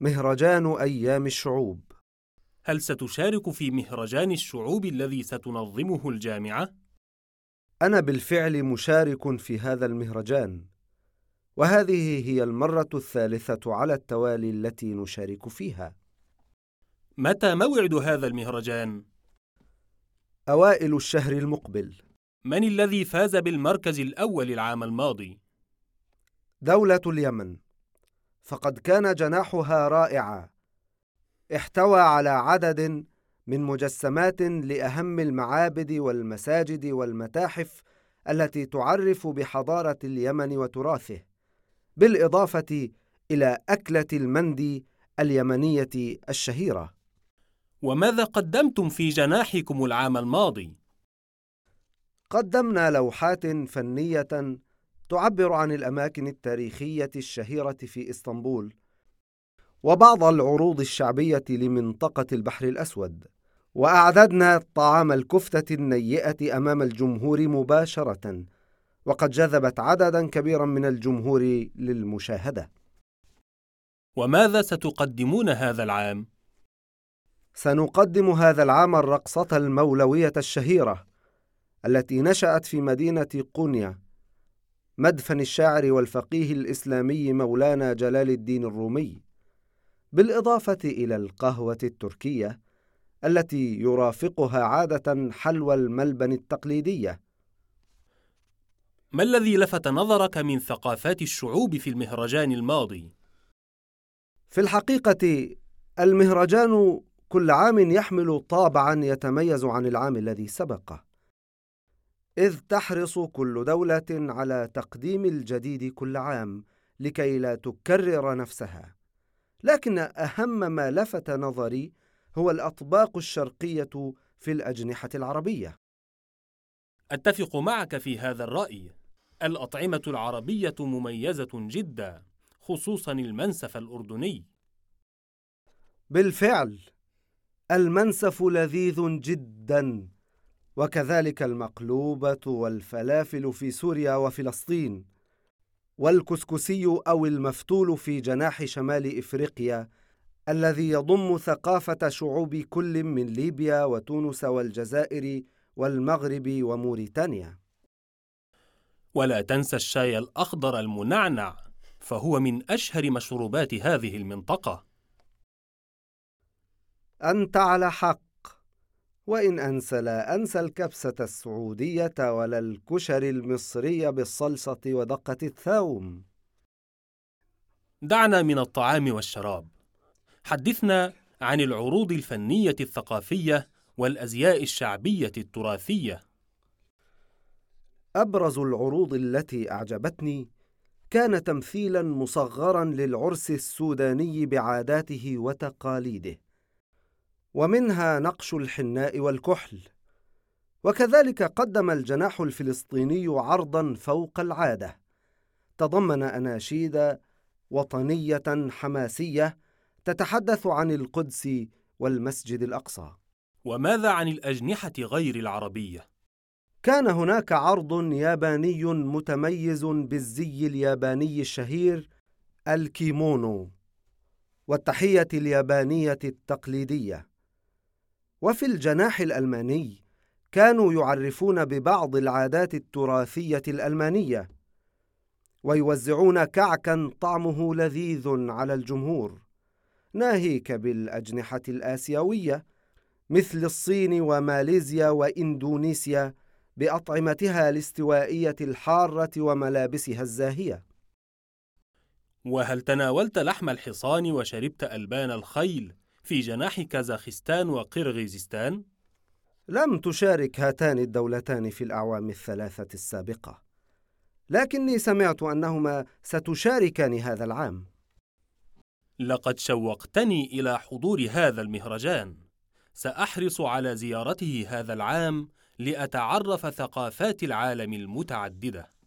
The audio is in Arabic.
مهرجان أيام الشعوب هل ستشارك في مهرجان الشعوب الذي ستنظمه الجامعة؟ أنا بالفعل مشارك في هذا المهرجان وهذه هي المرة الثالثة على التوالي التي نشارك فيها متى موعد هذا المهرجان؟ أوائل الشهر المقبل من الذي فاز بالمركز الأول العام الماضي؟ دولة اليمن فقد كان جناحها رائعا. احتوى على عدد من مجسمات لأهم المعابد والمساجد والمتاحف التي تعرف بحضارة اليمن وتراثه بالإضافة إلى أكلة المندي اليمنية الشهيرة. وماذا قدمتم في جناحكم العام الماضي؟ قدمنا لوحات فنية تعبر عن الأماكن التاريخية الشهيرة في إسطنبول وبعض العروض الشعبية لمنطقة البحر الأسود وأعددنا طعام الكفتة النيئة أمام الجمهور مباشرة وقد جذبت عددا كبيرا من الجمهور للمشاهدة. وماذا ستقدمون هذا العام؟ سنقدم هذا العام الرقصة المولوية الشهيرة التي نشأت في مدينة قونيا مدفن الشاعر والفقيه الإسلامي مولانا جلال الدين الرومي بالإضافة إلى القهوة التركية التي يرافقها عادة حلوى الملبن التقليدية. ما الذي لفت نظرك من ثقافات الشعوب في المهرجان الماضي؟ في الحقيقة المهرجان كل عام يحمل طابعا يتميز عن العام الذي سبقه. إذ تحرص كل دولة على تقديم الجديد كل عام لكي لا تكرر نفسها. لكن أهم ما لفت نظري هو الأطباق الشرقية في الأجنحة العربية. أتفق معك في هذا الرأي. الأطعمة العربية مميزة جدا خصوصا المنسف الأردني. بالفعل المنسف لذيذ جدا. وكذلك المقلوبة والفلافل في سوريا وفلسطين والكسكسي أو المفتول في جناح شمال إفريقيا الذي يضم ثقافة شعوب كل من ليبيا وتونس والجزائر والمغرب وموريتانيا. ولا تنسى الشاي الأخضر المنعنع فهو من أشهر مشروبات هذه المنطقة. أنت على حق وإن أنسى لا أنسى الكبسة السعودية ولا الكشر المصري بالصلصة ودقة الثوم. دعنا من الطعام والشراب. حدثنا عن العروض الفنية الثقافية والأزياء الشعبية التراثية. أبرز العروض التي أعجبتني كان تمثيلا مصغرا للعرس السوداني بعاداته وتقاليده. ومنها نقش الحناء والكحل. وكذلك قدم الجناح الفلسطيني عرضا فوق العادة. تضمن أناشيد وطنية حماسية تتحدث عن القدس والمسجد الأقصى. وماذا عن الأجنحة غير العربية؟ كان هناك عرض ياباني متميز بالزي الياباني الشهير الكيمونو والتحية اليابانية التقليدية. وفي الجناح الألماني كانوا يعرفون ببعض العادات التراثية الألمانية ويوزعون كعكا طعمه لذيذ على الجمهور ناهيك بالأجنحة الآسيوية مثل الصين وماليزيا وإندونيسيا بأطعمتها الاستوائية الحارة وملابسها الزاهية. وهل تناولت لحم الحصان وشربت ألبان الخيل؟ في جناح كازاخستان وقرغيزستان؟ لم تشارك هاتان الدولتان في الأعوام الثلاثة السابقة، لكني سمعت أنهما ستشاركان هذا العام. لقد شوقتني إلى حضور هذا المهرجان. سأحرص على زيارته هذا العام لأتعرف ثقافات العالم المتعددة.